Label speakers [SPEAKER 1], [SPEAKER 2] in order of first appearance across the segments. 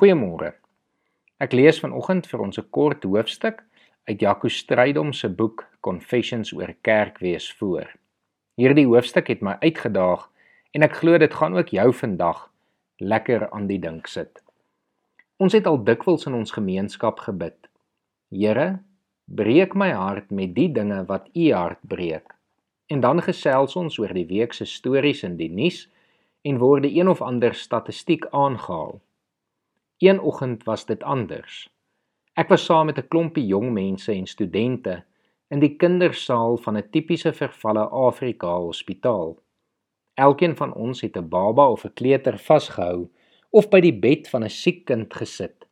[SPEAKER 1] Goeiemôre. Ek lees vanoggend vir ons 'n kort hoofstuk uit Jaco Strydom se boek Confessions oor Kerkwees voor. Hierdie hoofstuk het my uitgedaag en ek glo dit gaan ook jou vandag lekker aan die dink sit. Ons het al dikwels in ons gemeenskap gebid. Here, breek my hart met die dinge wat U hart breek. En dan gesels ons oor die week se stories in die nuus en word die een of ander statistiek aangehaal. Een oggend was dit anders. Ek was saam met 'n klompie jong mense en studente in die kindersaal van 'n tipiese vervalle Afrika hospitaal. Elkeen van ons het 'n baba of 'n kleuter vasgehou of by die bed van 'n siek kind gesit.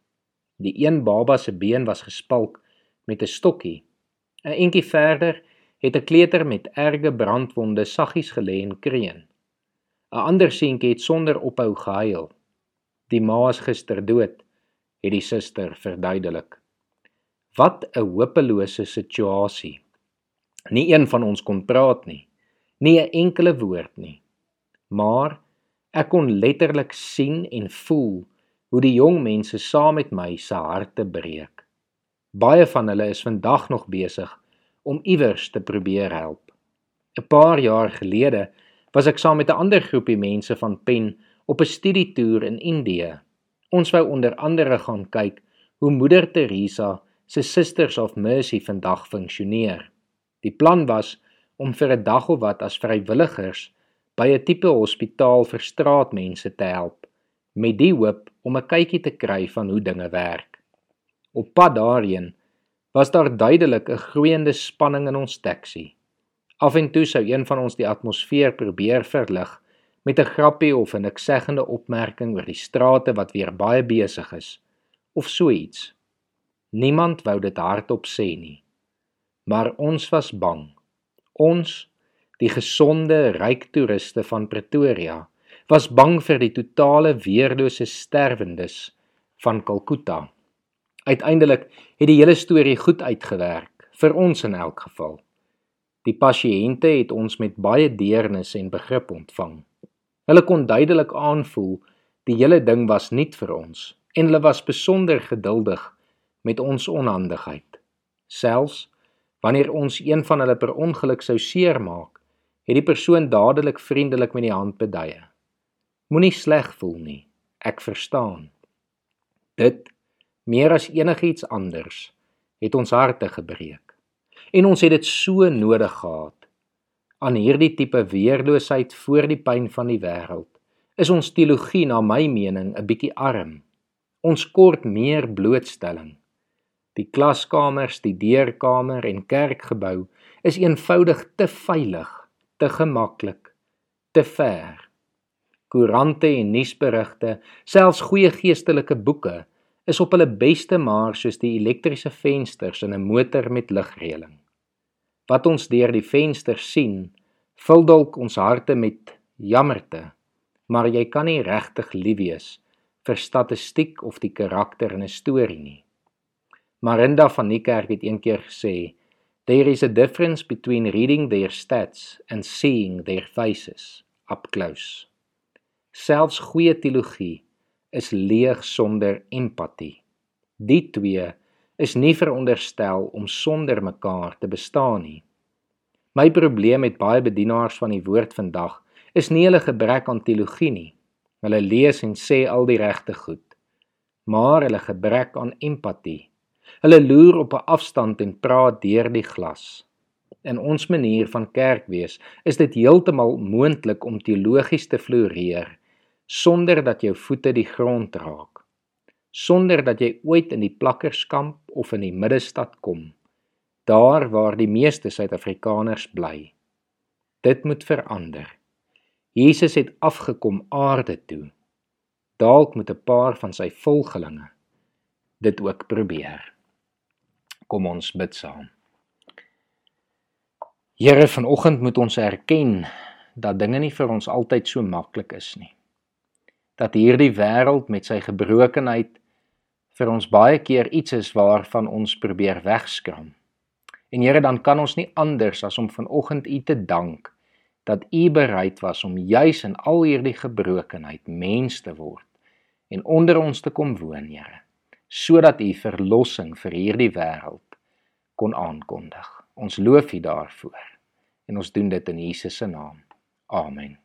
[SPEAKER 1] Die een baba se been was gespalk met 'n stokkie. 'n Entjie verder het 'n kleuter met erge brandwonde saggies gelê en kreun. 'n Ander seentjie het sonder ophou gehuil. Die ma is gister dood, het die suster verduidelik. Wat 'n hopelose situasie. Nie een van ons kon praat nie, nie 'n enkele woord nie. Maar ek kon letterlik sien en voel hoe die jong mense saam met my se harte breek. Baie van hulle is vandag nog besig om iewers te probeer help. 'n Paar jaar gelede was ek saam met 'n ander groepie mense van Pen op 'n studietoer in Indië. Ons wou onder andere gaan kyk hoe Moeder Teresa se Sisters of Mercy vandag funksioneer. Die plan was om vir 'n dag of wat as vrywilligers by 'n tipe hospitaal vir straatmense te help met die hoop om 'n kykie te kry van hoe dinge werk. Op pad daarheen was daar duidelik 'n groeiende spanning in ons taxi. Af en toe sou een van ons die atmosfeer probeer verlig met 'n grappie of 'n niksegende opmerking oor die strate wat weer baie besig is of so iets. Niemand wou dit hardop sê nie. Maar ons was bang. Ons, die gesonde, ryk toeriste van Pretoria, was bang vir die totale weerlose sterwendes van Kalkuta. Uiteindelik het die hele storie goed uitgewerk vir ons in elk geval. Die pasiënte het ons met baie deernis en begrip ontvang. Hulle kon duidelik aanvoel die hele ding was nie vir ons en hulle was besonder geduldig met ons onhandigheid. Selfs wanneer ons een van hulle per ongeluk sou seermaak, het die persoon dadelik vriendelik met die hand beduie. Moenie sleg voel nie. Ek verstaan. Dit meer as enigiets anders het ons harte gebreek. En ons het dit so nodig gehad aan hierdie tipe weerloosheid voor die pyn van die wêreld, is ons teologie na my mening 'n bietjie arm. Ons kort meer blootstelling. Die klaskamers, die deurkamer en kerkgebou is eenvoudig te veilig, te gemaklik, te ver. Koerante en nuusberigte, selfs goeie geestelike boeke, is op hulle beste maar soos die elektriese vensters in 'n motor met ligreëling wat ons deur die venster sien, vul dalk ons harte met jammerte, maar jy kan nie regtig lief wees vir statistiek of die karakter in 'n storie nie. Marinda van Niekerk het eendag gesê, "There is a difference between reading their stats and seeing their faces up close." Selfs goeie teologie is leeg sonder empatie. Die twee is nie veronderstel om sonder mekaar te bestaan nie. My probleem met baie bedienaars van die woord vandag is nie hulle gebrek aan teologie nie. Hulle lees en sê al die regte goed, maar hulle gebrek aan empatie. Hulle loer op 'n afstand en praat deur die glas. In ons manier van kerk wees, is dit heeltemal moontlik om teologies te floreer sonder dat jou voete die grond raak sonder dat jy ooit in die plakkerskamp of in die middestad kom daar waar die meeste suid-afrikaners bly. Dit moet verander. Jesus het afgekom aarde toe. Dalk moet 'n paar van sy volgelinge dit ook probeer. Kom ons bid saam. Here vanoggend moet ons erken dat dinge nie vir ons altyd so maklik is nie. Dat hierdie wêreld met sy gebrokenheid vir ons baie keer iets is waarvan ons probeer wegskram. En Here, dan kan ons nie anders as om vanoggend U te dank dat U bereid was om juis in al hierdie gebrokenheid mens te word en onder ons te kom woon, Here, sodat U verlossing vir hierdie wêreld kon aankondig. Ons loof U daarvoor en ons doen dit in Jesus se naam. Amen.